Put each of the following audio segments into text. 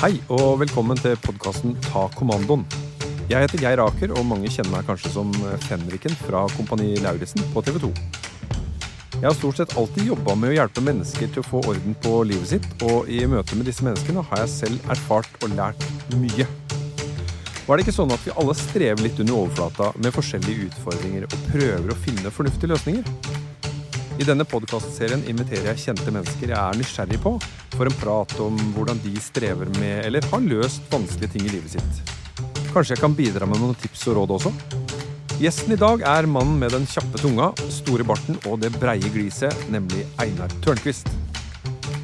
Hei og velkommen til podkasten Ta kommandoen. Jeg heter Geir Aker, og mange kjenner meg kanskje som Fenriken fra Kompani Lauritzen på TV 2. Jeg har stort sett alltid jobba med å hjelpe mennesker til å få orden på livet sitt, og i møte med disse menneskene har jeg selv erfart og lært mye. Er det ikke sånn at vi alle strever litt under overflata med forskjellige utfordringer og prøver å finne fornuftige løsninger? I denne podkastserien inviterer jeg kjente mennesker jeg er nysgjerrig på, for en prat om hvordan de strever med eller har løst vanskelige ting i livet sitt. Kanskje jeg kan bidra med noen tips og råd også? Gjesten i dag er mannen med den kjappe tunga, store barten og det breie gliset, nemlig Einar Tørnquist.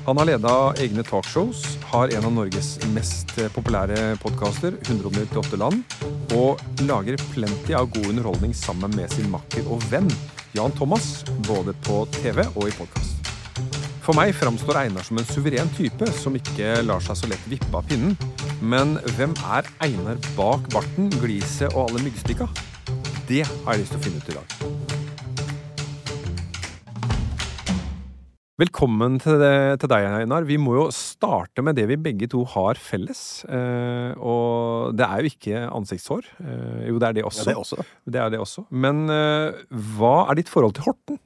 Han har leda egne talkshows, har en av Norges mest populære podkaster, 198 land, og lager plenty av god underholdning sammen med sin makker og venn Jan Thomas, både på TV og i podkast. For meg framstår Einar som en suveren type som ikke lar seg så lett vippe av pinnen. Men hvem er Einar bak barten, gliset og alle myggstikka? Det har jeg lyst til å finne ut i dag. Velkommen til, det, til deg, Einar. Vi må jo starte med det vi begge to har felles. Eh, og det er jo ikke ansiktshår. Eh, jo, det er det også. Ja, det også. Det er det også. Men eh, hva er ditt forhold til Horten?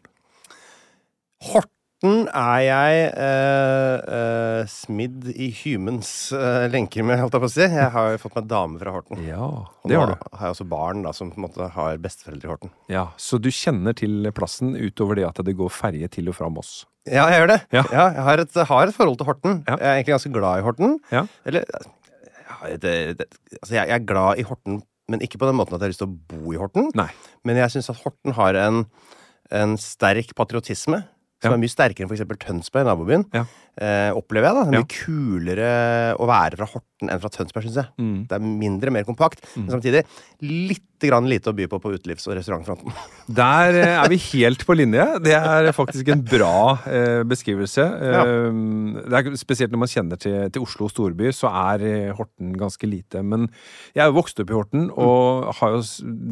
Horten er jeg eh, eh, smidd i Humans eh, lenker med, holdt jeg på å si. Jeg har jo fått meg dame fra Horten. Ja, det har du. har jeg også barn da, som på en måte har besteforeldre i Horten. Ja, Så du kjenner til plassen utover det at det går ferje til og fra Moss? Ja, jeg gjør det. Ja. jeg har et, har et forhold til Horten. Ja. Jeg er egentlig ganske glad i Horten. Ja. Eller jeg, det, det, altså jeg, jeg er glad i Horten, men ikke på den måten at jeg har lyst til å bo i Horten. Nei. Men jeg syns at Horten har en, en sterk patriotisme. Som Ja. er mye sterkere enn f.eks. Tønsberg, nabobyen. Ja. Eh, opplever jeg da. Det er Ja. mye kulere å være fra Horten enn fra Tønsberg, syns jeg. Mm. Det er mindre, mer kompakt. Men samtidig litt grann lite å by på på utelivs- og restaurantfronten. Der eh, er vi helt på linje. Det er faktisk en bra eh, beskrivelse. Ja. det er Spesielt når man kjenner til, til Oslo storby, så er eh, Horten ganske lite. Men jeg er jo vokst opp i Horten, og har jo,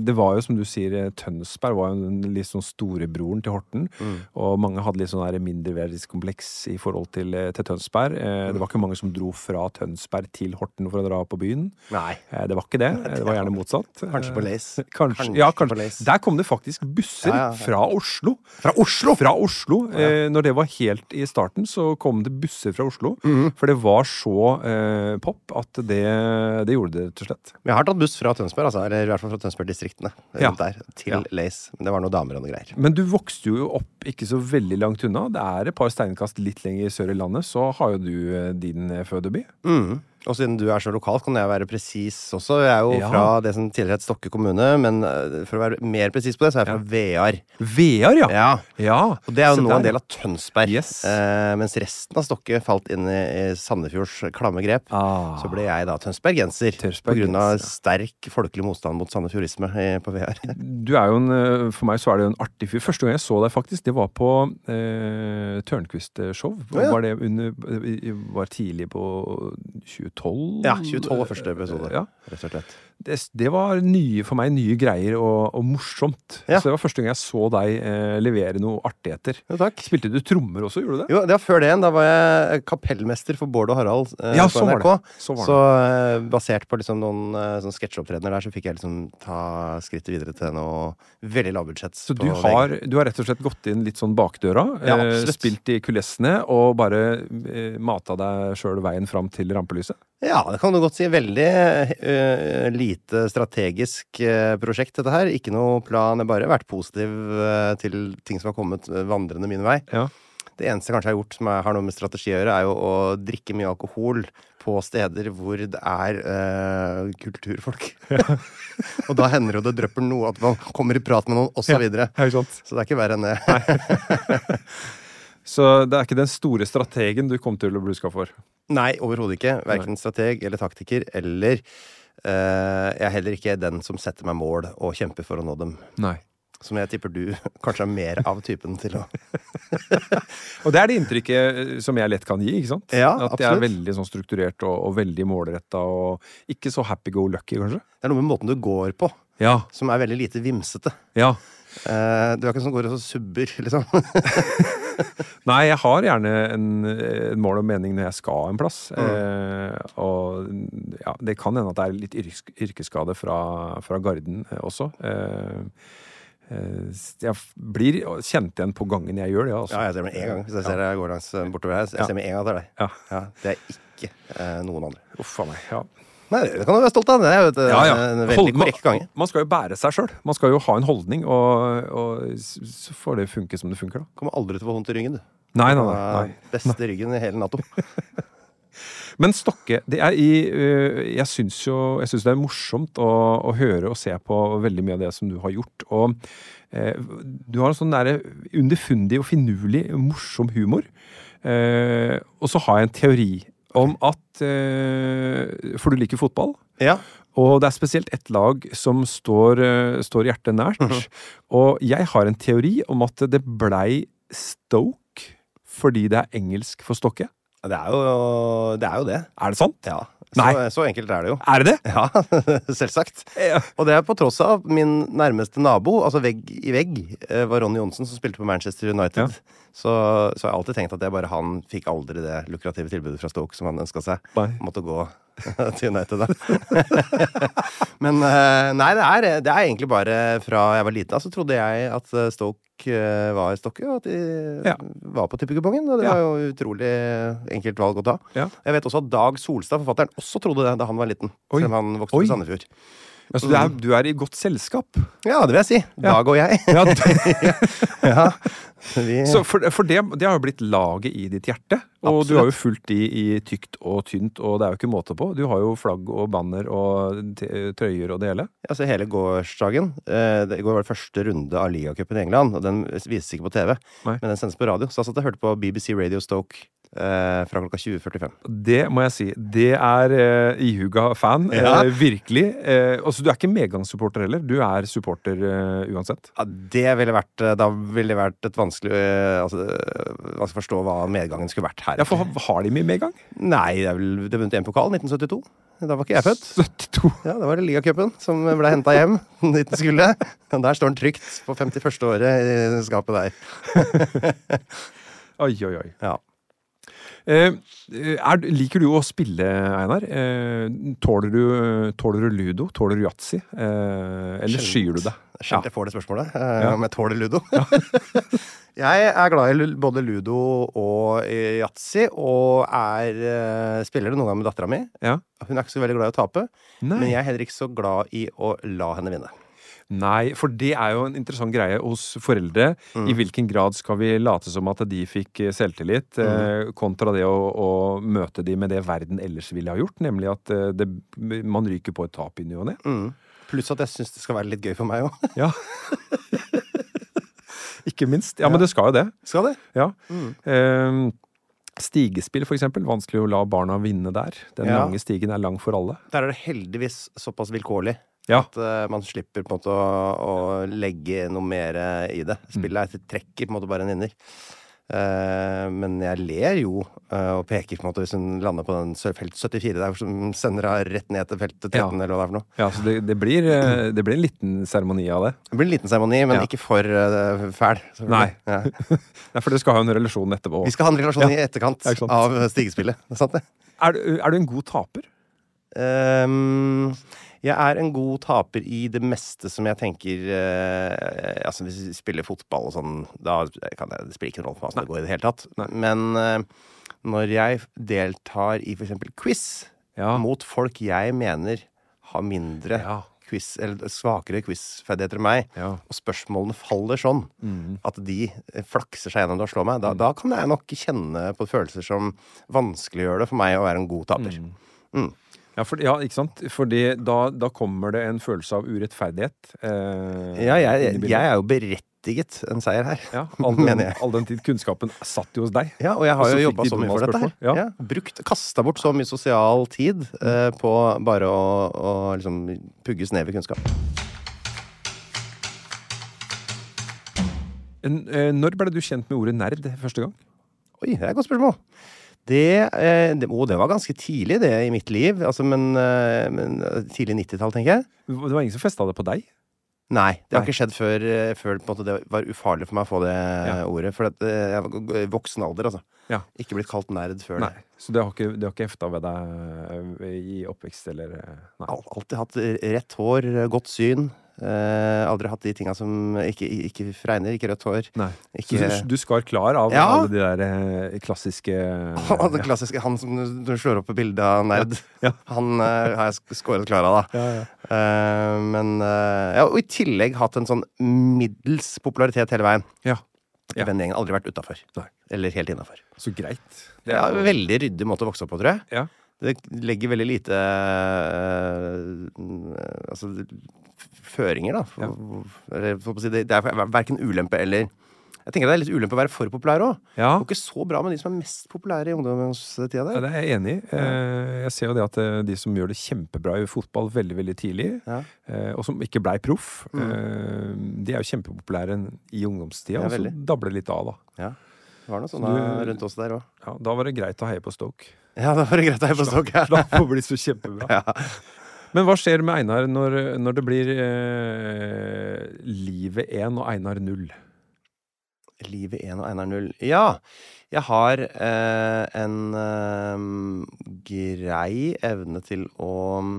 det var jo som du sier, eh, Tønsberg var jo litt sånn storebroren til Horten. Og mange hadde litt sånn mindreverdighetskompleks i forhold til, eh, til Tønsberg. Eh, det var ikke mange som dro fra Tønsberg til Horten for å dra på byen. Nei. Eh, det var ikke det. Det var gjerne motsatt. Kanskje på. Eh, Kanskje, Kanskje ja, kanskje. Der kom det faktisk busser Ja, ja, ja. fra Oslo. Fra Oslo! Fra Oslo. Eh, når det var helt i starten, så kom det busser fra Oslo. For det var så eh, pop at det, det gjorde det rett og slett. Men jeg har tatt buss fra Tønsberg, altså, eller i hvert fall fra Tønsberg-distriktene. Der, til. Lace. Men det var noen damer og noen greier. Men du vokste jo opp ikke så veldig langt unna. Det er et par steinkast litt lenger sør i landet, så har jo du eh, din eh, fødeby. Mm. Og siden du er så lokal, kan jeg være presis også. Jeg er jo Ja. fra det som tidligere het Stokke kommune, men eh, for å være mer presis på det, så er jeg fra Vear. Vear, ja. Ja. Ja. Og det er jo nå en del av Tønsberg. Yes. Eh, mens resten av Stokke falt inn i, i Sandefjords klamme grep. Ah. Så ble jeg da tønsbergenser. På grunn av sterk folkelig motstand mot sandefjordisme på VR. Du er jo en, eh, For meg så er det jo en artig fyr. Første gang jeg så deg, faktisk, det var på eh, Tørnquist-show. Var det under Var tidlig på 2012? Ja, 2012 var første episode. Ja. Rett og slett. Det, det var nye for meg, nye greier og, og morsomt. Ja. Så det var første gang jeg så deg eh, levere noe artigheter. Jo, takk. Spilte du trommer også, gjorde du det? Jo, det var før det igjen. Da var jeg kapellmester for Bård og Harald eh, Ja, på så var det. Så var Så eh, basert på liksom noen eh, sånn sketsjeopptredener der, så fikk jeg liksom ta skrittet videre til noe veldig lavbudsjett. Så du har, du har rett og slett gått inn litt sånn bakdøra, Ja, eh, spilt i kulissene og bare eh, mata deg sjøl veien fram til rampelyset? Ja, det kan du godt si. Veldig uh, lite strategisk uh, prosjekt, dette her. Ikke noe plan. Jeg har bare vært positiv uh, til ting som har kommet vandrende min vei. Ja. Det eneste jeg kanskje har gjort som har noe med strategi å gjøre, er jo å drikke mye alkohol på steder hvor det er eh, kulturfolk. og da hender jo det drypper noe, at man kommer i prat med noen, osv. Så, videre. Ja, så det er ikke verre enn det. Så det er ikke den store strategen du kom til å bli huska for? Nei, overhodet ikke. Verken strateg eller taktiker. Eller uh, jeg er heller ikke den som setter meg mål og kjemper for å nå dem. Nei. Som jeg tipper du kanskje er mer av typen til å Og det er det inntrykket eh, som jeg lett kan gi, ikke sant? Ja, At jeg er veldig sånn strukturert og, og veldig målretta og ikke så happy go lucky, kanskje? Det er noe med måten du går på, Ja. som er veldig lite vimsete. Ja. Uh, du er ikke sånn som går og så subber, liksom. Nei, jeg har gjerne en, en mål og mening når jeg skal en plass. Mm. Eh, og ja, det kan hende at det er litt yrkes, yrkesskade fra, fra Garden eh, også. Eh, eh, jeg blir kjent igjen på gangen jeg gjør det. Altså. Ja, jeg ser med en gang hvis jeg ser jeg går langs eh, bortover her. Jeg ser med en gang at det er deg. Ja. Ja, det er ikke eh, noen andre. Uff a meg. Ja. Nei, det kan du være stolt av. Det er jo et, Ja, ja. en veldig Hold- korrekt gange. Man, man skal jo bære seg sjøl. Man skal jo ha en holdning, og, og så får det funke som det funker, da. Kommer aldri til å få vondt i ryggen, du. Nei, nei, nei. nei. Beste ryggen i hele Nato. Men Stokke, det er i øh, Jeg syns jo jeg synes det er morsomt å, å høre og se på veldig mye av det som du har gjort. Og eh, du har en sånn derre underfundig og finurlig morsom humor. Eh, og så har jeg en teori om at eh, For du liker fotball. Ja. Og det er spesielt ett lag som står, eh, står hjertet nært. Og jeg har en teori om at det blei Stoke fordi det er engelsk for Stokke. Det er jo det. Er jo det. Er det sant? Ja. Nei. Så, så enkelt er det jo. Er det det? Ja, selvsagt. Ja. Og det er på tross av min nærmeste nabo, altså vegg i vegg, eh, var Ronny Johnsen, som spilte på Manchester United. Så, så har alltid tenkt at det bare han fikk aldri det lukrative tilbudet fra Stoke som han ønska seg. Nei. Måtte gå til United, da. Men eh, nei, det er, det er egentlig bare fra jeg var liten av, så trodde jeg at eh, Stoke eh, var Stokke, og at de Ja. var på tippekupongen. Og det Ja. var jo utrolig enkelt valg å ta. Ja. Jeg vet også at Dag Solstad, forfatteren, også trodde det da han var liten. Oi. Selv om han vokste opp i Sandefjord. Altså, du, er, du er i godt selskap. Ja, det vil jeg si. Dag og jeg. Ja, ja. Vi, så for, for det, det har jo blitt laget i ditt hjerte. Og du har jo fulgt de i tykt og tynt, og det er jo ikke måte på. Du har jo flagg og banner og trøyer og det hele. altså hele gårsdagen eh, Det går var det første runde av ligacupen i England, og den vises ikke på TV, Nei. men den sendes på radio. Så jeg satt og hørte på BBC Radio Stoke fra klokka 20.45. Det må jeg si. Det er uh, ihuga fan. Ja. eh, virkelig. Uh, altså, du er ikke medgangssupporter heller. Du er supporter eh, uansett. Ja, det ville vært eh, Da ville det vært et vanskelig eh, altså, Man skal forstå hva medgangen skulle vært her. Ja, for ha- Har de mye medgang? Nei, det er vel det vunnet én pokal, 1972. Da var ikke jeg født. 72. Ja, Det var det ligacupen som ble henta hjem dit den skulle. Og der står den trygt på 51. året i skapet der. Oi, oi, oi. Ja. Eh, er, liker du å spille, Einar? Eh, tåler, du, tåler du ludo? Tåler du yatzy? Eh, eller skyr du det? Sjelden jeg får det spørsmålet, Ja. om jeg tåler ludo. jeg er glad i både ludo og yatzy, og er, spiller det noen ganger med dattera mi. Ja. Hun er ikke så veldig glad i å tape, Nei. men jeg er heller ikke så glad i å la henne vinne. Nei, for det er jo en interessant greie hos foreldre. Mm. I hvilken grad skal vi late som at de fikk eh, selvtillit, Mm. eh, kontra det å, å møte de med det verden ellers ville ha gjort, nemlig at eh, det, man ryker på et tap i ny og ne. Mm. Pluss at jeg syns det skal være litt gøy for meg òg. Ja. Ikke minst. Ja, men det skal jo det. Skal det? Ja. Eh, stigespill, for eksempel. Vanskelig å la barna vinne der. Den Ja. lange stigen er lang for alle. Der er det heldigvis såpass vilkårlig Ja. at uh, man slipper på en måte å, å legge noe mer eh, i det. Spillet er trekker på en måte bare en vinner. Uh, men jeg ler jo uh, og peker på en måte hvis hun lander på den felt 74 der som sender henne rett ned til felt 13, Ja. eller hva det er for noe. Ja, så det, det, blir, det blir en liten seremoni av det. Det blir en liten seremoni, men Ja. ikke for uh, fæl. Nei. Ja. Nei, for dere skal ha en relasjon etterpå. Vi skal ha en relasjon i etterkant Ja, av stigespillet. Det er sant, det. Er, du, er du en god taper? Ehm, jeg er en god taper i det meste som jeg tenker eh, Altså Hvis vi spiller fotball og sånn, da kan jeg, det spiller ikke noen rolle for meg hvordan det går i det hele tatt. Men eh, når jeg deltar i f.eks. quiz Ja. mot folk jeg mener har mindre Ja. quiz, eller svakere quizferdigheter enn meg, Ja. og spørsmålene faller sånn at de flakser seg gjennom det og slår meg, da, da kan jeg nok kjenne på følelser som vanskeliggjør det for meg å være en god taper. Ja, for, ja, ikke sant? Fordi da, da kommer det en følelse av urettferdighet. Eh, Ja, jeg, jeg, er jo berettiget en seier her. ja, all, den, mener jeg. all den tid kunnskapen satt jo hos deg. Ja, og jeg har jo jobba så mye for dette her. Ja. Ja. Brukt, Kasta bort så mye sosial tid eh, på bare å, å liksom pugge snev i kunnskap. Eh, når ble du kjent med ordet nerd første gang? Oi, det er et godt spørsmål. Det, eh, det, å, det var ganske tidlig, det, i mitt liv. Altså, men, eh, men eh, tidlig 90-tall, tenker jeg. Det var ingen som festa det på deg? Nei, det har Nei. ikke skjedd før, før måte, det var ufarlig for meg å få det Ja. ordet. For at, jeg var voksen alder, altså. Ja. Ikke blitt kalt nerd før Nei. det. Så det har ikke, det har ikke hefta ved deg i oppvekst, eller Nei. Al- Alltid hatt rett hår, godt syn. Eh, aldri hatt de tinga som ikke, ikke fregner, ikke rødt hår. Ikke Så du, du skar klar av Ja. alle de der eh, klassiske Han, det klassiske, han som du slår opp på bildet av nerd, Ja. han eh, har jeg skåret klar av, da. Ja, ja. Eh, men uh, ja, Og i tillegg hatt en sånn middels popularitet hele veien. Ja. Ja. vennegjengen. Aldri vært utafor. Eller helt innafor. Så greit. Det er ja, veldig ryddig måte å vokse opp på, tror jeg. Ja. Det legger veldig lite eh, Altså føringer, da. For, for si, det, det er verken ulempe eller Jeg tenker det er litt ulempe å være for populær òg. Ja. Det går ikke så bra med de som er mest populære i ungdomstida. Ja, det er jeg enig i. Eh, Jeg ser jo det at eh, de som gjør det kjempebra i fotball veldig veldig tidlig, Ja. eh, og som ikke blei proff, mm. de er jo kjempepopulære i ungdomstida, og så dabler det litt av, da. Ja. Det var noe sånn Så rundt oss der òg. Ja, da var det greit å heie på Stoke. Ja, da var det greit å heie på Stoke. Slapp å bli så kjempebra. Ja. Men hva skjer med Einar når, når det blir eh, Livet 1 og Einar 0? Livet 1 og Einar 0. Ja, jeg har eh, en eh, grei evne til å mm,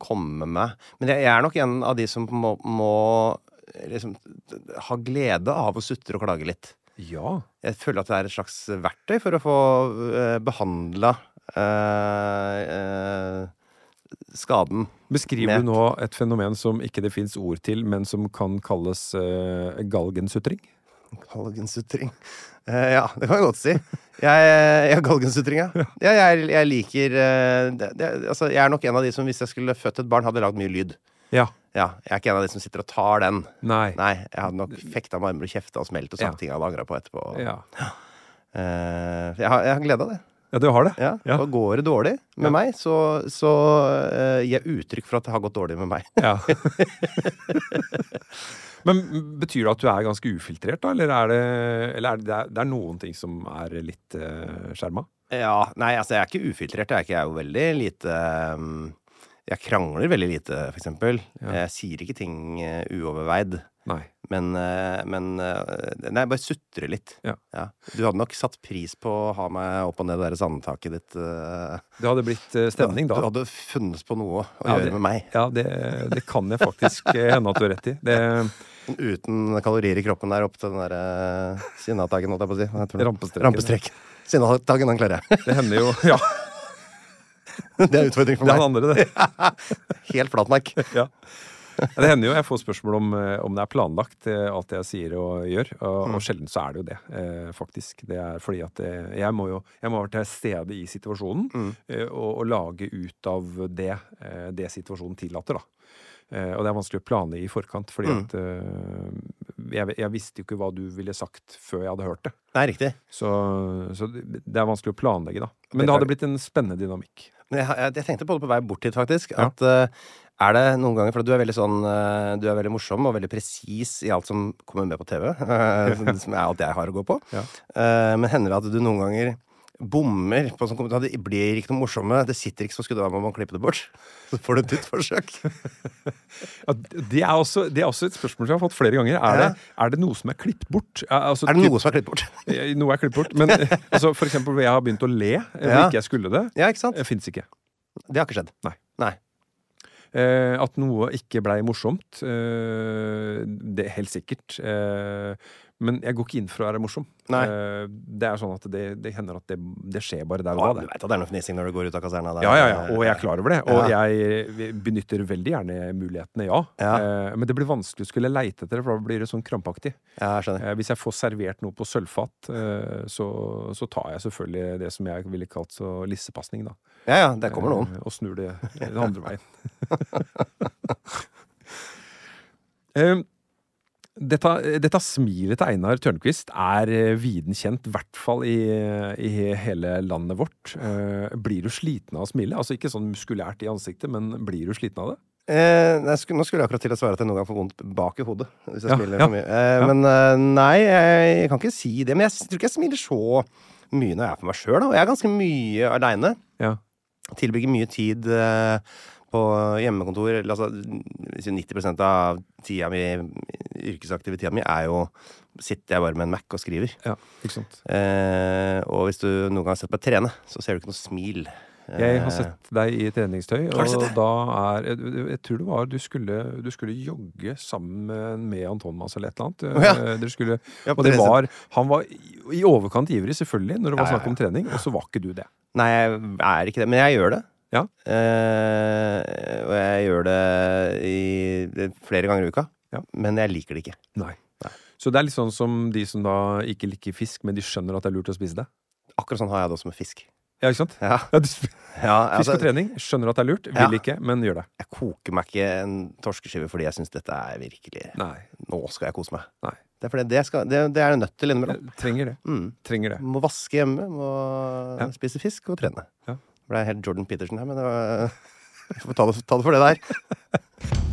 komme med. Men jeg, jeg er nok en av de som må, må liksom ha glede av å sutre og klage litt. Ja. Jeg føler at det er et slags verktøy for å få eh, behandla skaden. Beskriver du nå et fenomen som ikke det fins ord til, men som kan kalles uh, galgensutring? Galgensutring. uh, ja, det kan jeg godt si. Jeg, jeg galgensutring, ja. ja jeg, jeg liker uh, det, det, Altså, jeg er nok en av de som hvis jeg skulle født et barn, hadde lagd mye lyd. Ja. Ja, Jeg er ikke en av de som sitter og tar den. Nei. Nei, jeg hadde nok fekta med armer og kjefta og smelt og sagt Ja. ting jeg hadde angra på etterpå. Ja. Uh, jeg har, jeg har glede av det. Ja, du har det? Ja. Ja. Og går det dårlig med Ja. meg, så, så uh, gir jeg uttrykk for at det har gått dårlig med meg. Ja. Men betyr det at du er ganske ufiltrert, da? Eller er det, eller er det, det, er, noen ting som er litt uh, skjerma? Ja, nei, altså jeg er ikke ufiltrert. Jeg er, ikke, jeg er jo veldig lite um, Jeg krangler veldig lite, for eksempel. Ja. Jeg sier ikke ting uh, uoverveid. Nei. Men, uh, men uh, Nei, jeg bare sutrer litt. Ja. Du hadde nok satt pris på å ha meg opp og ned det der sandtaket ditt. uh, Det hadde blitt eh, stemning da. Du hadde funnet på noe å Ja, gjøre det- med meg. Ja, det, det kan jeg faktisk eh, hende at du har rett i. Det, Uten kalorier i kroppen der opp til den der uh, sinnataggen, holdt jeg på å si. Rampestreken. Rampestreken. Sinnataggen, den klarer jeg. det hender jo Ja, det er utfordring for det er meg. den andre, det. Helt flatmark. Ja. Det hender jo jeg får spørsmål om, eh, om det er planlagt, eh, alt jeg sier og gjør. Og, Mm. og sjelden så er det jo det, eh, faktisk. Det er fordi at eh, jeg må jo jeg må være til stede i situasjonen Mm. og, og lage ut av det det situasjonen tillater, da. Eh, og det er vanskelig å planlegge i forkant, fordi Mm. at jeg, jeg visste jo ikke hva du ville sagt før jeg hadde hørt det. Nei, riktig. Så, så det det er vanskelig å planlegge, da. Men det er- hadde blitt en spennende dynamikk. Jeg, jeg, jeg tenkte på det på vei bort hit, faktisk. Ja. At eh, er det noen ganger For du er veldig sånn eh, Du er veldig morsom og veldig presis i alt som kommer med på TV. eh, som er alt jeg har å gå på. Ja. Eh, men hender det at du noen ganger bommer på sånn kommentar? Det blir ikke noe morsomme. Det sitter ikke så skuddet av om man klipper det bort. Så får du et nytt forsøk. Ja, det, er også, det er også et spørsmål som jeg har fått flere ganger. Er, Ja. det, er det noe som er klippet bort? Altså, Er det noe som er klippet bort? Noe er klippet bort. Men altså, for eksempel hvor jeg har begynt å le eller Ja. ikke jeg skulle det. Ja, ikke sant? Fins ikke. Det har ikke skjedd. Nei. Nei. Eh, at noe ikke blei morsomt, eh, det er helt sikkert. Eh, men jeg går ikke inn for å være morsom. Nei. Eh, det er sånn at det, det hender at det, det skjer bare der og og du da. at det er noe fnising når du går ut av kaserna? der. Ja, ja, ja, og jeg er klar over det. Og Ja. jeg benytter veldig gjerne mulighetene, ja. Ja. Eh, men det blir vanskelig å skulle leite etter det, for da blir det sånn krampaktig. Ja, jeg skjønner. Eh, hvis jeg får servert noe på sølvfat, eh, så, så tar jeg selvfølgelig det som jeg ville kalt så lissepasning, da. Ja, ja, det kommer noen. Eh, og snur det den andre veien. Dette, dette smilet til Einar Tørnquist er eh, viden kjent, i hvert fall i, i hele landet vårt. Eh, blir du sliten av å smile? Altså ikke sånn muskulært i ansiktet, men blir du sliten av det? Eh, jeg skulle, nå skulle jeg akkurat til å svare at jeg noen gang får vondt bak i hodet. Hvis jeg Ja, smiler ja, for mye. Eh, ja. Men eh, nei, jeg kan ikke si det. Men jeg tror ikke jeg smiler så mye når jeg er for meg sjøl. Og jeg er ganske mye aleine. Ja. Tilbringer mye tid eh, på hjemmekontor. Altså, 90 av tida mi, yrkesaktive tida mi er jo Sitter jeg bare med en Mac og skriver. ja ikke sant? Eh, og hvis du noen gang har sett meg trene, så ser du ikke noe smil. Jeg har Eh, sett deg i treningstøy, og da er jeg, jeg tror det var du skulle, du skulle jogge sammen med, Anton Mas eller et eller annet. Ja. Eh, skulle, og det var Han var i, overkant ivrig, selvfølgelig, når det var snakk om trening, og så var ikke du det. Nei, jeg er ikke det. Men jeg gjør det. Ja. Eh, og jeg gjør det i flere ganger i uka. Ja. Men jeg liker det ikke. Nei. Så det er litt sånn som de som da ikke liker fisk, men de skjønner at det er lurt å spise det. Akkurat sånn har jeg det også med fisk. Ja, ikke sant? Ja, Ja, du, fisk ja altså, og trening, skjønner at det er lurt, vil ikke, men gjør det. Jeg koker meg ikke en torskeskive fordi jeg syns dette er virkelig Nei. Nå skal jeg kose meg. Nei. Det er fordi det, skal, det, det er nødt til innimellom. Trenger det. Mm. Trenger det. Må vaske hjemme, må spise fisk og trene. Ja. Det ble helt Jordan Peterson her, men det var Vi får ta det, ta det for det der.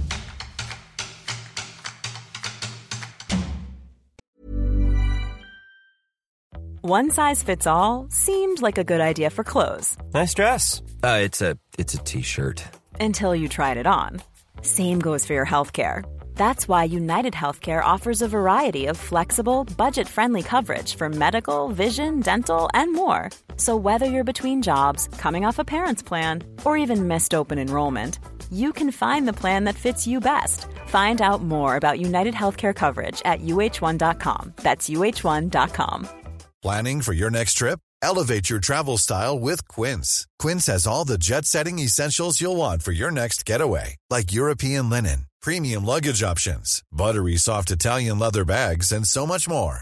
One size fits all seemed like a good idea for clothes Nice dress. Uh, it's a it's a t-shirt. until you tried it on. Same goes for your healthcare. That's why United Healthcare offers a variety of flexible, budget friendly coverage for medical, vision, dental, and more. So, whether you're between jobs, coming off a parent's plan, or even missed open enrollment, you can find the plan that fits you best. Find out more about United Healthcare coverage at uh1.com. That's uh1.com. Planning for your next trip? Elevate your travel style with Quince. Quince has all the jet setting essentials you'll want for your next getaway, like European linen, premium luggage options, buttery soft Italian leather bags, and so much more.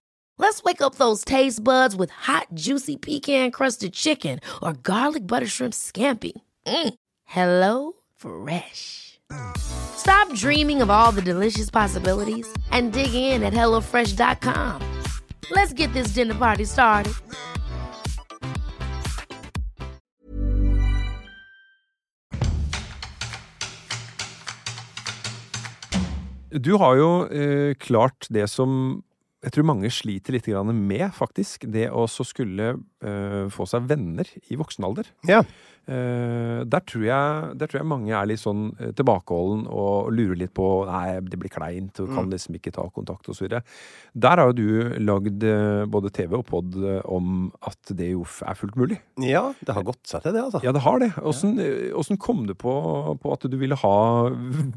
Let's wake up those taste buds with hot, juicy pecan-crusted chicken or garlic butter shrimp scampi. Mm. Hello Fresh. Stop dreaming of all the delicious possibilities and dig in at HelloFresh.com. Let's get this dinner party started. Du har jo eh, klart det som jeg tror mange sliter litt med, faktisk, det å så skulle uh, få seg venner i voksen alder. Ja. Uh, der, tror jeg, der tror jeg mange er litt sånn eh, tilbakeholden og lurer litt på Nei, det blir kleint, og kan liksom ikke ta kontakt osv. Der har jo du lagd både TV og pod om at det jo er fullt mulig. ja, det har gått seg til det, altså. Ja, det har det. Åssen ja. kom du på, på at du ville ha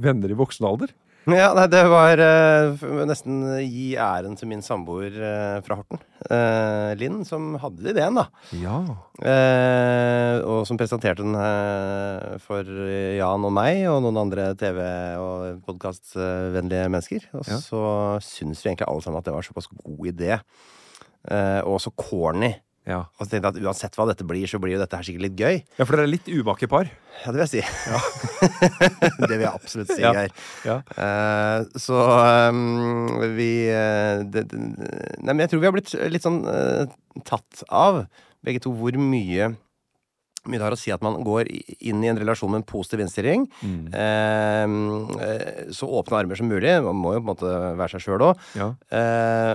venner i voksen alder? Ja, nei, det var uh, nesten gi æren til min samboer uh, fra Horten, uh, Linn, som hadde ideen, da. Ja. Og som presenterte den for Jan og meg og noen andre TV- og podkastvennlige mennesker. Og Ja. så syns vi egentlig alle sammen at det var såpass god idé. Og så corny. Ja. Og så tenkte jeg at uansett hva dette blir, så blir jo dette her sikkert litt gøy. ja, for dere er litt umake par. Ja, det vil jeg si. det vil jeg absolutt si, Ja. her. Ja. Uh, så um, vi uh, det, det, Nei, men jeg tror vi har blitt litt sånn uh, tatt av, begge to, hvor mye mye det har å si at man går inn i en relasjon med en positiv innstilling. Mm. eh, så åpne armer som mulig. Man må jo på en måte være seg sjøl òg. Ja. Eh,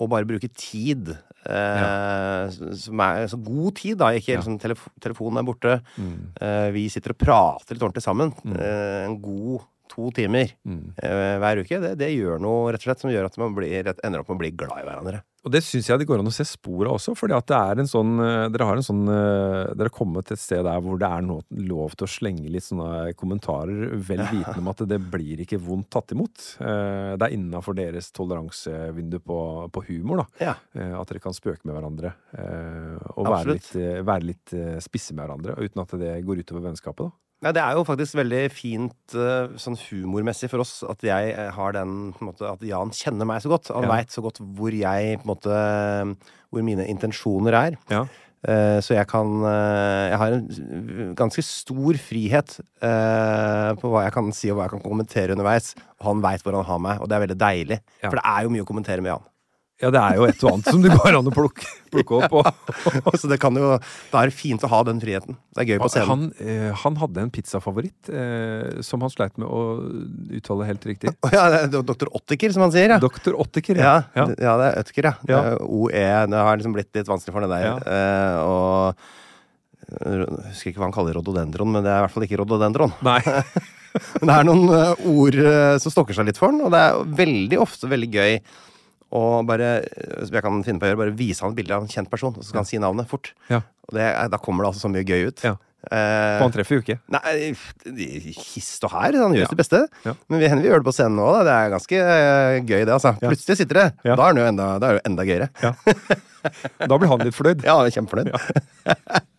og bare bruke tid. Eh, Som er altså, god tid, da. Ikke Ja. liksom telef telefonen er borte. Mm. Eh, vi sitter og prater litt ordentlig sammen. Eh, en god to timer Mm. eh, hver uke. Det, det gjør noe rett og slett som gjør at man blir, ender opp med å bli glad i hverandre. Og det syns jeg det går an å se spor av også, fordi at det er en sånn eh, Dere har en sånn eh, Dere har kommet til et sted der hvor det er noe, lov til å slenge litt sånne kommentarer, vel vitende om at det blir ikke vondt tatt imot. Eh, Det er innafor deres toleransevindu på, på humor, da. Ja. At dere kan spøke med hverandre. Og være litt, være litt spisse med hverandre, uten at det går utover vennskapet, da. Nei, det er jo faktisk veldig fint eh, sånn humormessig for oss at jeg eh, har den måte, At Jan kjenner meg så godt. Han Ja. veit så godt hvor jeg måte Hvor mine intensjoner er. Ja. Eh, så jeg kan Jeg har en ganske stor frihet på hva jeg kan si og hva jeg kan kommentere underveis. Han veit hvor han har meg, og det er veldig deilig. Ja. For det er jo mye å kommentere med Jan. Ja, det er jo et og annet som det går an å plukke, plukke opp. Og, så det kan jo Da er det fint å ha den friheten. Det er gøy på scenen. han, eh, han hadde en pizzafavoritt eh, som han sleit med å uttale helt riktig. Ja, det er Dr. Ottiker, som han sier. Ja. Dr. Ottiker, Ja, ja. ja. ja, det er Øtker, ja. Ja. OE. Det har liksom blitt litt vanskelig for det der. Eh, og eh, jeg husker ikke hva han kaller rododendron, men det er i hvert fall ikke rododendron. Nei. Men det er noen eh, ord eh, som stokker seg litt for den, og det er veldig ofte veldig gøy å bare eh, som jeg kan finne på å gjøre, bare vise han et bilde av en kjent person, og så skal han si navnet fort. Ja. Og det, da kommer det altså så mye gøy ut. Ja. Eh, For han treffer jo ikke. Nei, hist og her. Han gjør Ja. beste. Ja. Men vi, vi gjør det på scenen nå. Da. Det er ganske uh, gøy, det. altså. Plutselig sitter det. Ja. Da er det jo enda, da er det jo enda gøyere. Ja. Da blir han litt fornøyd. Ja, kjempefornøyd.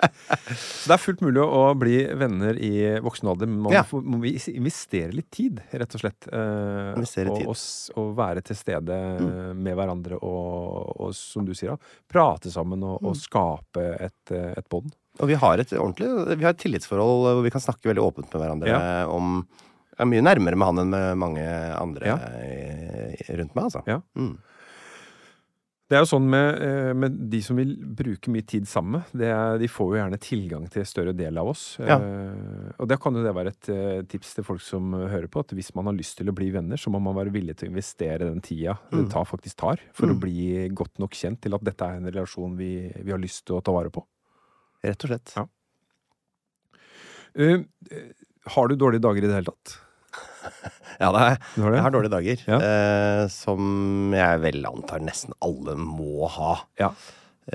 Så det er fullt mulig å bli venner i voksen alder. men Man må vi investere litt tid, rett og slett. Uh, Investere og, tid. Mm. Og, og være til stede med hverandre og, og, som du sier, da, prate sammen og, Mm. og skape et, et bånd. Og vi har et ordentlig Vi har et tillitsforhold hvor vi kan snakke veldig åpent med hverandre om Jeg er mye nærmere med han enn med mange andre Ja. rundt meg, altså. Ja. Mm. Det er jo sånn med, eh, med de som vil bruke mye tid sammen, det er, de får jo gjerne tilgang til større del av oss. Ja. Eh, og det kan jo det være et eh, tips til folk som hører på, at hvis man har lyst til å bli venner, så må man være villig til å investere den tida det tar, faktisk tar, for å bli godt nok kjent til at dette er en relasjon vi, vi har lyst til å ta vare på. Rett og slett. Ja. Eh, har du dårlige dager i det hele tatt? Ja, det er, det? jeg har dårlige dager. Ja. Uh, som jeg vel antar nesten alle må ha. Ja.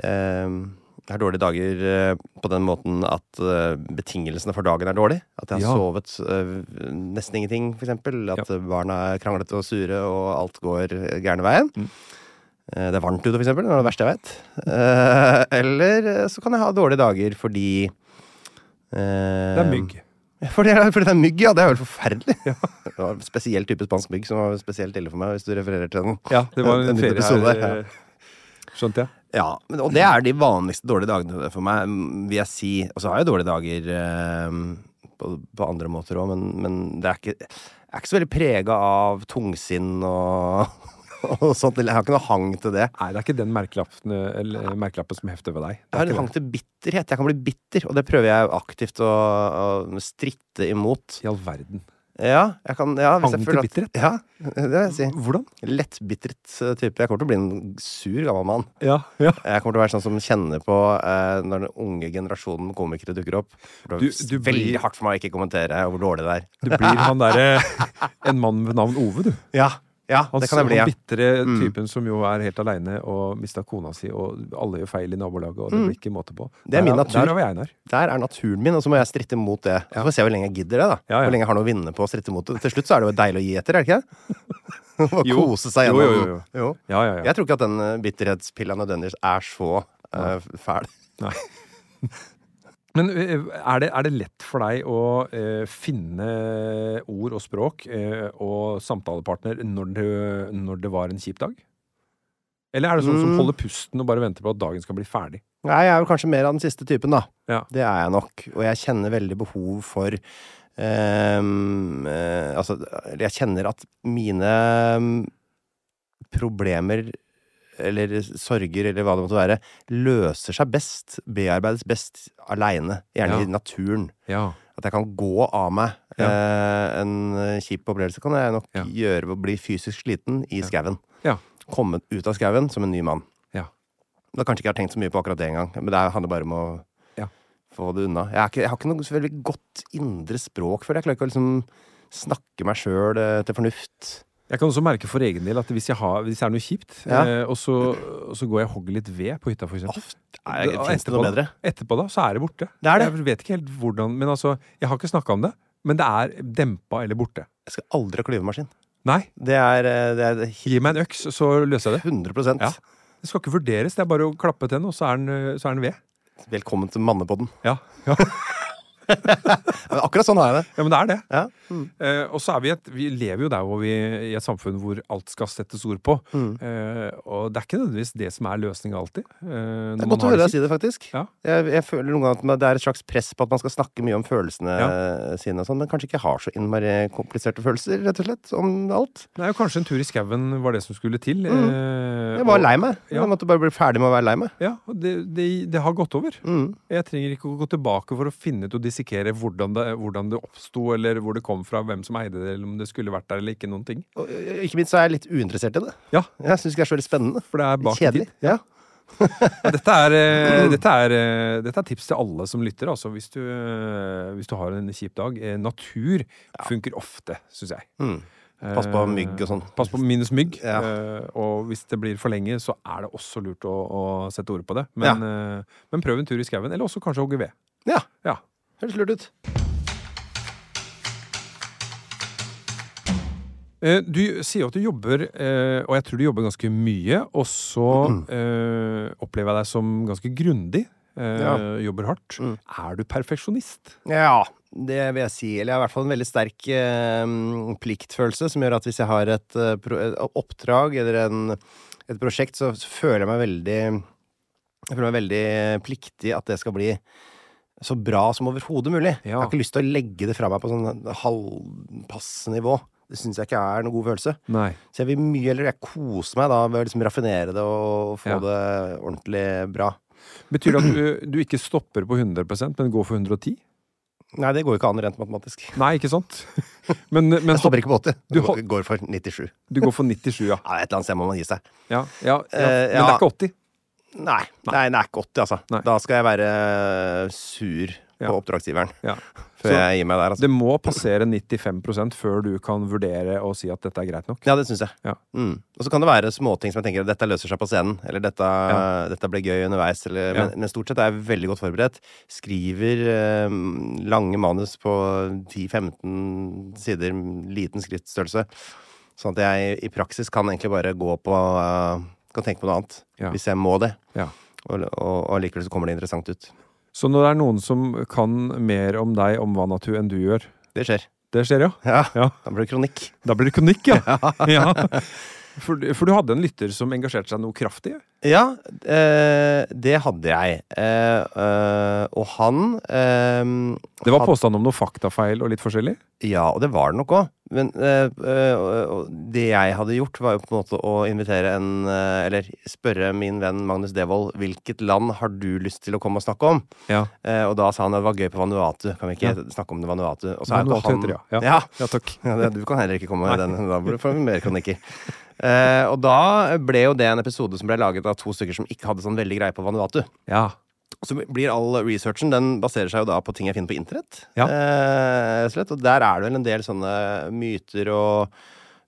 Uh, jeg har dårlige dager på den måten at betingelsene for dagen er dårlige. At jeg har Ja. sovet nesten ingenting, eksempel. At barna er kranglete og sure, og alt går gærne veien. Mm. Eh, det er varmt ute, eksempel. Det er det verste jeg vet. Eh, eller eh, så kan jeg ha dårlige dager fordi eh, Det er mygg. fordi, fordi det er mygg, ja. Det er vel forferdelig. Det var en spesiell type spansk mygg som var spesielt ille for meg, hvis du refererer til den. Ja, det var en En ferie episode, her. ja. Skjønte jeg. Ja, og det er de vanligste dårlige dagene for meg, vil jeg si. Og så har jeg dårlige dager eh, på, på andre måter òg, men, men det er ikke, jeg er ikke så veldig prega av tungsinn og, og sånt. Jeg har ikke noe hang til det. Nei, det er ikke den merkelappen, eller, merkelappen som hefter ved deg. Det Jeg har en hang til bitterhet. Jeg kan bli bitter, og det prøver jeg aktivt å, å stritte imot. I all verden. Ja, jeg kan ja, hvis jeg Hang til bitterhet? Ja, det vil jeg si. Hvordan? Lettbitret eh, type. Jeg kommer til å bli en sur gammel mann. Ja, ja. Jeg kommer til å være sånn som kjenner på eh, når den unge generasjonen komikere dukker opp. Det Du- du veldig blir- hardt for meg å ikke kommentere hvor dårlig det er. Du blir han derre En mann ved navn Ove, du. Ja, ja Han, altså, kan jeg bli. Ja. han bitre Mm. typen som jo er helt aleine og mista kona si, og alle gjør feil i nabolaget, og det blir ikke måte på. Mm. Det er min natur. Der der, Der er naturen min, og så må jeg stritte mot det. Så får vi se hvor lenge jeg gidder det. da Ja, ja. Hvor lenge jeg har noe å vinne på å stritte mot det. Til slutt så er det jo deilig å gi etter, er det ikke det? Å kose seg Jo, gjennom jo, jo, jo. Ja, ja, ja. Jeg tror ikke at den bitterhetspilla nødvendigvis er så uh, fæl. Nei. Men eh, er det, er det lett for deg å eh, finne ord og språk eh, og samtalepartner når det, når det var en kjip dag? Eller er det sånn som Mm. holder pusten og bare venter på at dagen skal bli ferdig? Nei, jeg er vel kanskje mer av den siste typen, da. Ja. Det er jeg nok. Og jeg kjenner veldig behov for um, uh, Altså, jeg kjenner at mine um, problemer eller sorger, eller hva det måtte være, løser seg best, bearbeides best aleine. Gjerne Ja. i naturen. Ja. At jeg kan gå av meg eh, en kjip opplevelse, kan jeg nok Ja. gjøre ved å bli fysisk sliten i skauen. Ja. Komme ut av skauen som en ny mann. Ja. Da kanskje ikke jeg har tenkt så mye på akkurat det engang, men det handler bare om å Ja. få det unna. Jeg, ikke, jeg har ikke noe så veldig godt indre språk før. Jeg klarer ikke å liksom snakke meg sjøl til fornuft. Jeg kan også merke for egen del at hvis, jeg har, hvis det er noe kjipt, Ja. eh, og, så, og så går jeg og hogger litt ved på hytta, for eksempel. Nei, Da- det etterpå da- bedre? Etterpå da, så er det borte. Det er det. Jeg vet ikke helt hvordan Men altså, jeg har ikke snakka om det. Men det er dempa eller borte. Jeg skal aldri ha klyvemaskin. Nei, Det er, eh, det er gi meg en øks, så løser jeg det. 100 Ja. Det skal ikke vurderes, det er bare å klappe til den, og så er den, eh, så er den ved. Velkommen til Mannepodden. Ja, ja. Akkurat sånn har jeg det. ja men det er det. Ja. Eh, og så er vi et Vi lever jo der hvor vi i et samfunn hvor alt skal settes ord på. Mm. Eh, og det er ikke nødvendigvis det som er løsninga alltid. eh, Det er godt å høre deg si det, faktisk. Ja. Jeg, jeg føler noen ganger at det er et slags press på at man skal snakke mye om følelsene sine, og sånn, men kanskje ikke har så innmari kompliserte følelser, rett og slett, om alt. Nei, og kanskje en tur i skauen var det som skulle til. eh, Mm. Jeg var og- lei meg. Ja. Jeg måtte bare bli ferdig med å være lei meg. Ja, og det, det, det har gått over. Mm. Jeg trenger ikke å gå tilbake for å finne ut og dissekere hvordan det, hvordan det oppsto, eller hvor det kom fra, hvem som eide det, eller om det skulle vært der eller ikke. noen ting. Og ikke minst så er jeg litt uinteressert i det. Ja, Jeg syns ikke det er så veldig spennende. for det er bak Kjedelig. tid. Ja. Ja, Dette er, eh, dette, er, eh, dette er tips til alle som lytter, altså, hvis du, eh, hvis du har en kjip dag. Natur funker ofte, syns jeg. Mm. Pass på mygg og sånn. Pass på minus mygg. Ja. og hvis det blir for lenge, så er det også lurt å, å sette ord på det. Men, ja. men prøv en tur i skauen, eller også kanskje hogge ved. Ja, Ja. Høres lurt ut. Eh, Du sier at du jobber, eh, og jeg tror du jobber ganske mye, og så eh, opplever jeg deg som ganske grundig. eh, Ja. Jobber hardt. Mm. Er du perfeksjonist? Ja, det vil jeg si. Eller jeg har i hvert fall en veldig sterk pliktfølelse, som gjør at hvis jeg har et, oppdrag eller en, et prosjekt, så, så føler jeg meg veldig Jeg føler meg veldig pliktig at det skal bli så bra som overhodet mulig. Jeg har ikke lyst til å legge det fra meg på sånn halvpasse nivå. Det syns jeg ikke er noe god følelse. Nei. Så jeg vil mye eller jeg koser meg da ved å liksom raffinere det og få Ja. det ordentlig bra. Betyr det at du, du ikke stopper på 100% men går for 110? Nei, det går jo ikke an rent matematisk. Nei, ikke sant? Men, men Jeg stopper ikke på 80. Du Du går for 97. du går for 97, ja. Ja, et eller annet sted må man gi seg. ja, ja, ja. Eh, Men det er ikke 80? Nei, nei, det er ikke 80, altså. Nei. Da skal jeg være sur på Ja. oppdragsgiveren Ja. før Så jeg gir meg der. Altså. det må passere 95% før du kan vurdere og si at dette er greit nok? Ja, det syns jeg. Ja. Mm. Og så kan det være småting som jeg tenker dette løser seg på scenen, eller dette, dette ble gøy underveis, eller, men, men stort sett er jeg veldig godt forberedt. Skriver eh, lange manus på 10-15 sider, liten skriftstørrelse. Sånn at jeg i praksis kan egentlig bare gå på eh, Kan tenke på noe annet. Ja. Hvis jeg må det. Ja. Og, og, og likevel så kommer det interessant ut. Så når det er noen som kan mer om deg, om Vanatu, enn du gjør Det skjer. Det skjer, ja? Ja. Ja. Da blir det kronikk. Da blir det kronikk, ja. ja. For, for du hadde en lytter som engasjerte seg noe kraftig? Ja, eh, det hadde jeg. Eh, eh, og han eh, Det var had- påstand om noe faktafeil og litt forskjellig? Ja, og det var det nok òg. Men eh, eh, det jeg hadde gjort, var jo på en måte å invitere en eh, Eller spørre min venn Magnus Devold hvilket land har du lyst til å komme og snakke om? Ja. Eh, og da sa han at det var gøy på Vanuatu. Kan vi ikke snakke om det Vanuatu? Og så er jo han heter ja. ja. Ja, takk. Ja, du kan heller ikke komme med den. Da burde du få mer kronikker. Eh, og da ble jo det en episode som ble laget av to stykker som ikke hadde sånn veldig greie på Vanuatu. Ja. Så blir all researchen Den baserer seg jo da på ting jeg finner på internett. Ja. Slett. og der er det vel en del sånne myter og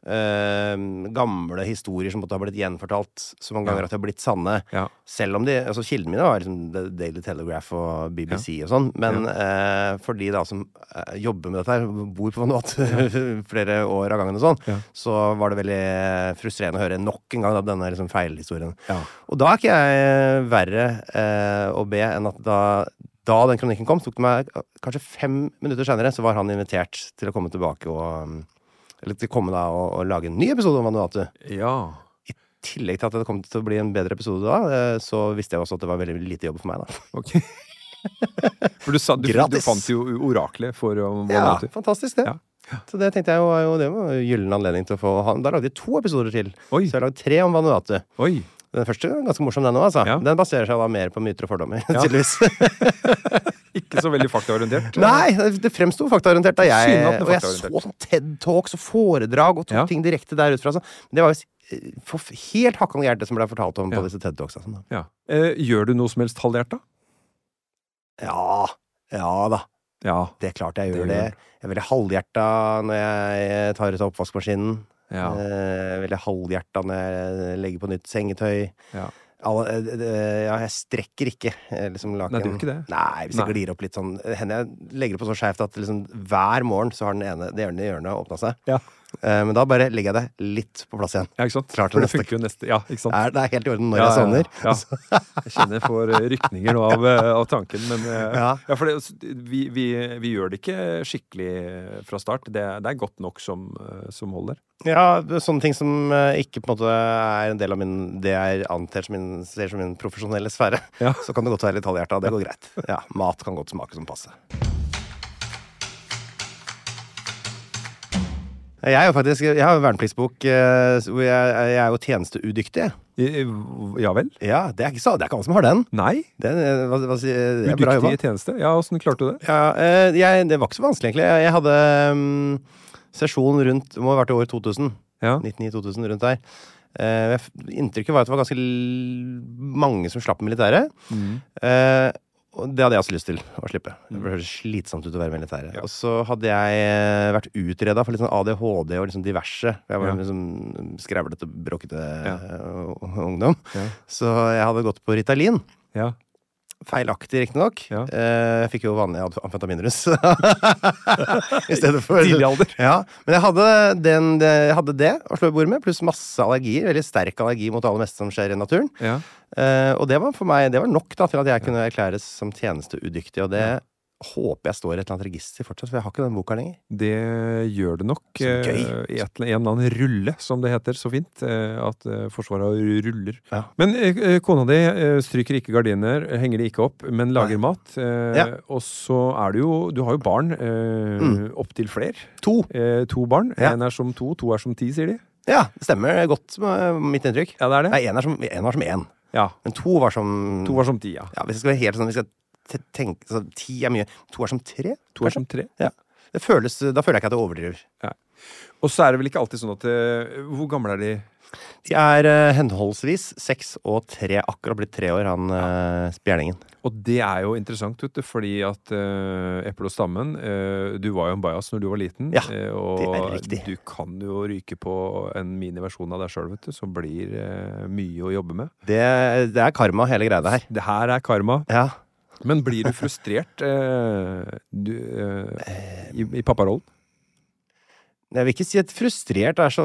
eh, gamle historier som måtte ha blitt gjenfortalt så mange ganger at de har blitt sanne. Ja. Selv om de altså Kildene mine var liksom Daily Telegraph og BBC og sånn. Men uh, for de da som uh, jobber med dette her, bor på Vanuatu flere år av gangen og sånn, Ja. så var det veldig frustrerende å høre nok en gang da, denne liksom feilhistorien. Ja. Og da er ikke jeg verre eh, å be enn at da, da den kronikken kom, tok det meg kanskje fem minutter senere, så var han invitert til å komme tilbake og um, Eller til å komme da og, og lage en ny episode om Vanuatu. ja. I tillegg til at det kom til å bli en bedre episode da, eh, så visste jeg også at det var veldig lite jobb for meg, da. Ok. For du, sa, du, du fant jo oraklet for Vanuatu. Ja, fantastisk, det. Ja. Så det tenkte jeg jo var jo det var gyllen anledning til å få ha. Da lagde jeg to episoder til. Oi. Så jeg lagde tre om Vanuatu. Oi. Den første er ganske morsom, den òg, altså. Ja. Den baserer seg da mer på myter og fordommer, Ja. tydeligvis. Ikke så veldig faktaorientert. Nei, det- fremsto faktaorientert da jeg Og jeg så sånn TED Talks og foredrag og tok Ja. ting direkte der ut fra. Så. Men det var jo eh, helt hakkende gærent, som ble fortalt om Ja. på disse TED Talks. Altså. Ja. Eh, gjør du noe som helst halvhjerta? Ja, ja da. Ja. Det er klart jeg gjør det. det. Jeg er veldig halvhjerta når jeg tar ut av oppvaskmaskinen. Ja. Eh, veldig halvhjerta når jeg legger på nytt sengetøy. ja. Alle, eh, ja, jeg strekker ikke eh, liksom laken. Nei, du gjør ikke det? Nei, hvis jeg Nei. glir opp litt sånn Hender jeg legger det på så skjevt at liksom, hver morgen så har den ene, det ene hjørnet åpna seg. Ja. Eh, men da bare legger jeg det litt på plass igjen. ja, ikke sant? Klar til For det neste. jo neste Ja, ikke sant? Er, det er helt i orden når Ja, jeg ja, sovner. Ja, Jeg kjenner jeg får eh, rykninger nå av, eh, av tanken, men Ja. ja, for det, vi, vi, vi gjør det ikke skikkelig fra start. Det, det er godt nok som, som holder. Ja, sånne ting som ikke på en måte er en del av min, det jeg antar som min, ser som min profesjonelle sfære. Ja. Så kan det godt være litt halvhjerta. Det går greit. Ja, mat kan godt smake som passe. Jeg er jo faktisk Jeg har jo vernepliktsbok eh, hvor jeg, jeg er jo tjenesteudyktig. Ja vel? Ja, det er ikke, så, det er ikke alle som har den. Nei? Det, er- hva, hva, Udyktig i tjeneste? Ja, åssen klarte du det? Ja, eh, jeg, det var ikke så vanskelig, egentlig. Jeg hadde um, sesjon rundt Det må ha vært i år 2000. Ja. 1999-2000, rundt der. Uh, inntrykket var at det var ganske mange som slapp militæret. Mm. Eh, og det hadde jeg også lyst til å slippe. Det ble slitsomt ut å være militæret. Ja. Og så hadde jeg eh, vært utreda for litt sånn ADHD og liksom diverse. Jeg var Ja. liksom skrevlete, bråkete Ja. eh, ungdom. Ja. Så jeg hadde gått på Ritalin. Ja. Feilaktig, riktignok. Ja. Eh, jeg fikk jo vanlig amf- amfetaminrus i stedet for Tidlig alder. Ja, Men jeg hadde, den, jeg hadde det å slå i bordet med, pluss masse allergier. Veldig sterk allergi mot det aller meste som skjer i naturen. Ja. Eh, og det var for meg Det var nok da til at jeg kunne erklæres som tjenesteudyktig. Og det håper jeg står i et eller annet register fortsatt, for jeg har ikke den boka lenger. Det gjør det nok. Gøy. eh, I en eller annen rulle, som det heter så fint. eh, At eh, Forsvaret ruller. Ja. Men kona di stryker ikke gardiner, henger de ikke opp, men lager mat. eh, Ja. Og så er du jo Du har jo barn. Mm. Opptil flere. To. To barn. Ja. Én er som to, to er som ti, sier de. Ja, det stemmer godt mitt inntrykk. Ja, det er det? Nei, én er en var som én. Ja. Men to var som To var som ti, ja. Ja, Hvis det skal være helt sånn vi skal tenke så Ti er mye. To er som tre? To er som tre. Det føles, da føler jeg ikke at jeg overdriver. Ja. Og så er det vel ikke alltid sånn at eh, Hvor gamle er de? De er uh, henholdsvis seks og tre. Akkurat blitt tre år, han uh, spjerningen. Og det er jo interessant, vet du, fordi at uh, Eple og Stammen uh, Du var jo en bajas når du var liten. Ja, eh, det er riktig. du kan jo ryke på en miniversjon av deg sjøl, vet du, som blir eh, mye å jobbe med. Det, det er karma, hele greia her. Det her er karma. Ja. Men blir du frustrert eh, du, eh, i, i papparollen? Jeg vil ikke si at frustrert er så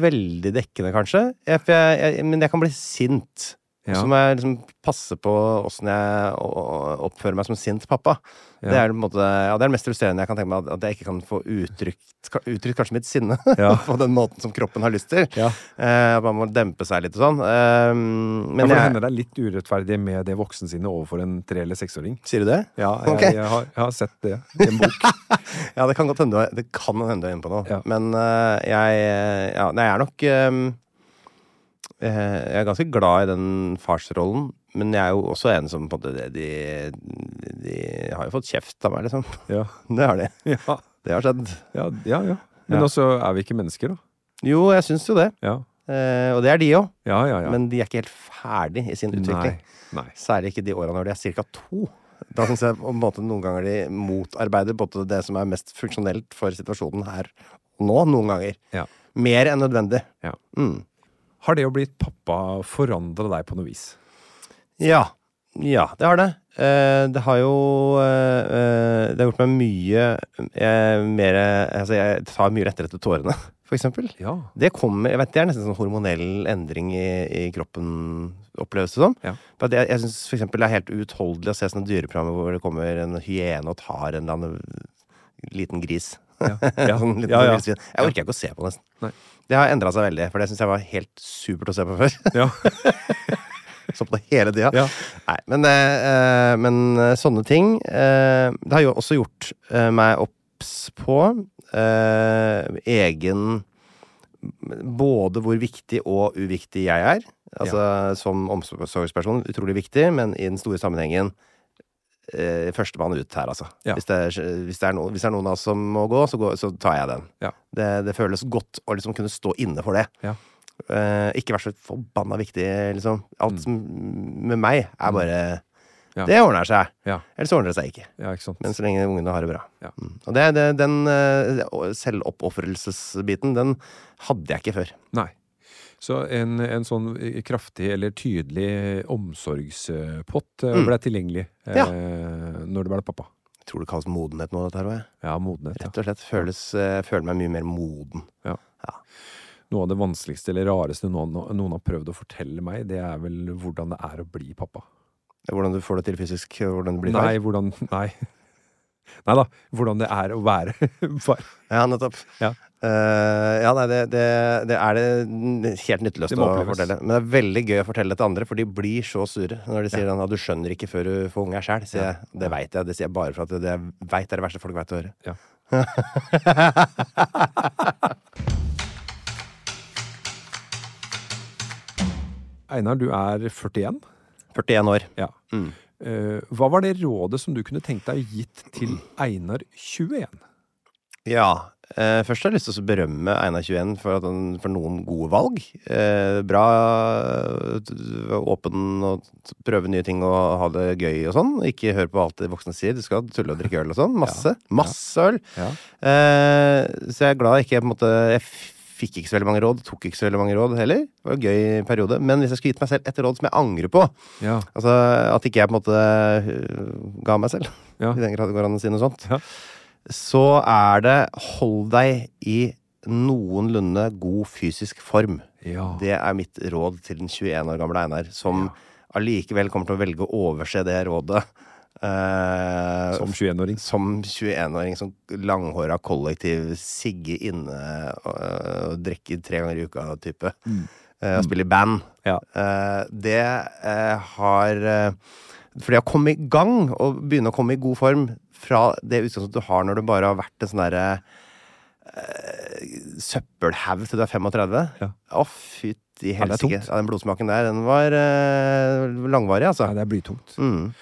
veldig dekkende, kanskje. Jeg, jeg, jeg, men jeg kan bli sint. Ja. så må jeg liksom passe på åssen jeg oppfører meg som sint pappa. Det er måte, ja, det er det mest frustrerende jeg kan tenke meg, at- jeg ikke kan få uttrykt, uttrykt kanskje mitt sinne Ja. på den måten som kroppen har lyst til. Ja. Eh, man må dempe seg litt og sånn. Eh, Ja, men for det hender det er litt urettferdig med det voksensinnet overfor en tre- eller seksåring. Sier du det? Ja, jeg, okay. jeg, har, jeg har sett det i en bok. Ja, det kan godt hende du er- inne på noe. Ja. Men eh, jeg Ja, jeg er nok eh, Jeg er ganske glad i den farsrollen. Men jeg er jo også en som på en måte de, de, har jo fått kjeft av meg, liksom. Ja, Det har de. ja, Det har skjedd. ja. ja, ja. Men også er vi ikke mennesker, da. Jo, jeg syns jo det. Ja, Eh, og det er de òg. ja, ja. ja. Men de er ikke helt ferdig i sin utvikling. Nei. Nei. Særlig ikke de åra når de er ca. to. Da syns jeg på en måte noen ganger de motarbeider både det som er mest funksjonelt for situasjonen her og nå. Noen ganger. Ja. Mer enn nødvendig. Ja. Mm. Har det å bli pappa forandra deg på noe vis? Ja. Ja, det har det. Eh, det har jo eh, eh, Det har gjort meg mye eh, mer Altså, jeg tar mye lettere til tårene, for eksempel. Ja. Det kommer, jeg vet, det er nesten sånn hormonell endring i, i kroppen, oppleves det som. Ja. Jeg jeg syns for eksempel det er helt uutholdelig å se sånne dyreprogrammer hvor det kommer en hyene og tar en eller annen liten gris. Ja. Ja. sånn liten. Jeg orker ikke å se på, nesten. Nei. Det har endra seg veldig, for det syns jeg var helt supert å se på før. Ja. Så på det hele tida. Ja. Nei, men, eh, eh, men eh, sånne ting eh, Det har jo også gjort eh, meg obs på eh, egen Både hvor viktig og uviktig jeg er. Altså som omsorgsperson utrolig viktig, men i den store sammenhengen eh, Førstemann ut her, altså. Ja. Hvis, det hvis, det er no, hvis det er noen av oss som må gå, så, går, så tar jeg den. Ja. Det, det føles godt å liksom kunne stå inne for det. Ja. Eh, ikke være så forbanna viktig, liksom. Alt som med meg er bare Mm. Ja. Det ordner seg. Ja. Ellers ordner det seg ikke. ja, ikke. Men så lenge ungene har det bra. Ja. Mm. Og det, det, den uh, selvoppofrelsesbiten, den hadde jeg ikke før. Nei. Så en, en sånn kraftig eller tydelig omsorgspott eh, Mm. ble tilgjengelig eh, Ja. når du ble pappa. Jeg tror det kalles modenhet nå, dette her. Ja, modenhet. Rett og slett. Føles, eh, jeg føler meg mye mer moden. Ja Noe av det vanskeligste eller rareste noen, noen har prøvd å fortelle meg, det er vel hvordan det er å bli pappa. Hvordan du får det til fysisk, hvordan du blir Nei, far. hvordan Nei. Nei da. Hvordan det er å være far. Ja, nettopp. Ja. Eh, ja, nei, det, det, det er det helt nytteløst å fortelle. Men det er veldig gøy å fortelle det til andre, for de blir så sure når de sier sånn, at du skjønner ikke før du får unge sjæl. Ja. Det veit jeg. Det sier jeg bare for at det jeg veit er det verste folk veit å høre. Ja. Einar, du er 41. 41 år. Ja. Mm. Uh, hva var det rådet som du kunne tenkt deg gitt til Einar 21? Ja. Eh, først har jeg lyst til å berømme Einar 21 for, for noen gode valg. Uh, bra, eh, åpen og prøve nye ting og ha det gøy og sånn. Ikke hør på alt de voksne sier. Du skal tulle og drikke øl og sånn. Masse. Masse øl. Ja. Så jeg er glad jeg ikke på en måte Jeg fikk ikke så veldig mange råd. Tok ikke så veldig mange råd heller. Det var en gøy periode. Men hvis jeg skulle gitt meg selv et råd som jeg angrer på Ja. Altså at ikke jeg på en måte ga meg selv, Ja. i den grad det går an å si noe sånt, Ja. Så er det hold deg i noenlunde god fysisk form. Ja. Det er mitt råd til den 21 år gamle Einar, som allikevel kommer til å velge å overse det rådet. eh, Som 21-åring. som 21-åring, som langhåra kollektiv, sigge inne og, og drikke tre ganger i uka-type. eh, og spille i band. Ja. Eh, det eh, har eh, For det å komme i gang og begynne å komme i god form fra det utgangspunktet du har når du bare har vært en sånn derre uh, søppelhaug til du er 35 Ja. Å, fytti helsike. Ja, den blodsmaken der, den var uh, langvarig, altså. Ja, det er blytungt. Mm.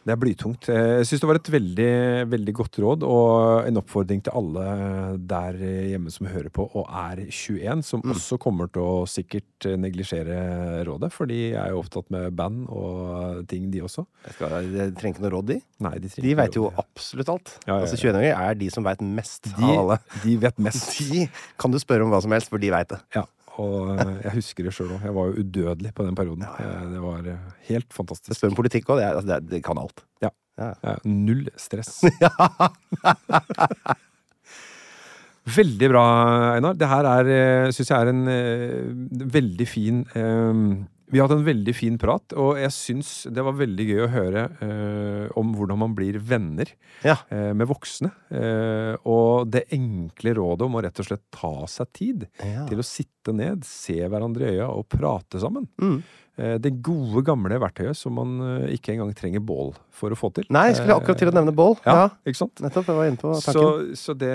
Det er blytungt. Eh, Jeg syns det var et veldig, veldig godt råd, og en oppfordring til alle der hjemme som hører på og er 21, som Mm. også kommer til å sikkert eh, neglisjere rådet, for de er jo opptatt med band og ting, de også. Jeg, skal, de trenger ikke noe råd, de. Nei, de, De veit jo absolutt alt. Ja, ja, ja. Altså 21-åringer er de som veit mest de, av alle. de vet mest. De kan du spørre om hva som helst, for de veit det. Ja, og eh, jeg husker det sjøl òg. Jeg var jo udødelig på den perioden. Eh, Det var eh, helt fantastisk. spør om politikk òg, Det, det, det kan alt. Ja. Null stress. Veldig bra, Einar. Det her er, syns jeg er en veldig fin eh, Vi har hatt en veldig fin prat, og jeg syns det var veldig gøy å høre eh, om hvordan man blir venner Ja. eh, med voksne. Eh, og det enkle rådet om å rett og slett ta seg tid Ja. til å sitte ned, se hverandre i øya og prate sammen. Mm. Eh, det gode, gamle verktøyet som man eh, ikke engang trenger bål for å få til. Nei, jeg skulle akkurat til å nevne bål. Ja, Ja, ikke sant? nettopp. Jeg var inne på tanken. så det,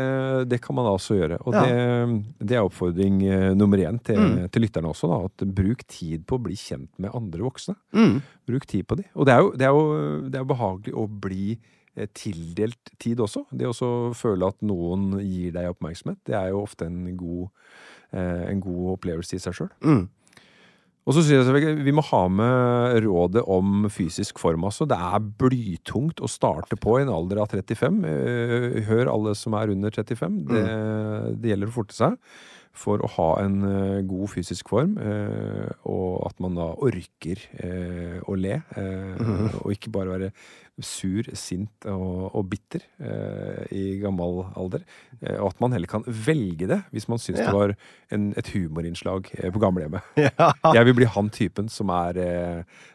det kan man altså gjøre. Og Ja. det, det er oppfordring eh, nummer én til, Mm. til lytterne også. Da, at bruk tid på å bli kjent med andre voksne. Mm. Bruk tid på de. Og det er jo, det er jo, det er jo behagelig å bli eh, tildelt tid også. Det å føle at noen gir deg oppmerksomhet, det er jo ofte en god, eh, en god opplevelse i seg sjøl. Mm. Og så sier jeg vi må ha med rådet om fysisk form også. Det er blytungt å starte på i en alder av 35. Eh, Hør alle som er under 35. Det, det gjelder å forte seg for å ha en eh, god fysisk form, eh, og at man da orker eh, å le. eh, Og ikke bare være sur, sint og, og bitter i gammel alder. Og at man heller kan velge det, hvis man syns Ja. det var en, et humorinnslag på gamlehjemmet. Ja. Jeg vil bli han typen som er,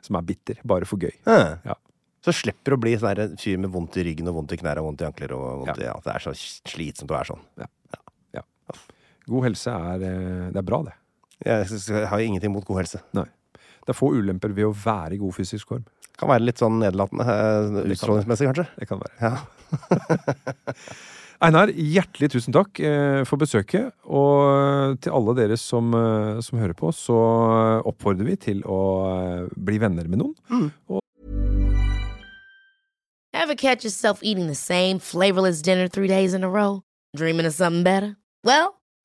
som er bitter, bare for gøy. Ja. Ja. Så slipper å bli sånn fyr med vondt i ryggen og vondt i knærne og vondt i ankler. og vondt ja, Det er så slitsomt å være sånn. God helse er, eh, det er bra, det. Jeg, har ingenting mot god helse. Nei. Det er få ulemper ved å være i god fysisk form. Kan være litt sånn nedlatende eh, utstrålingsmessig, kanskje. Det kan være. Ja. Einar, hjertelig tusen takk eh, for besøket. Og til alle dere som, som hører på, så oppfordrer vi til å bli venner med noen. Ever catch yourself eating the same flavorless dinner three days in a row? Dreaming of something better? Well,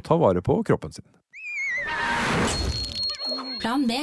Og ta vare på kroppen sin. Plan B.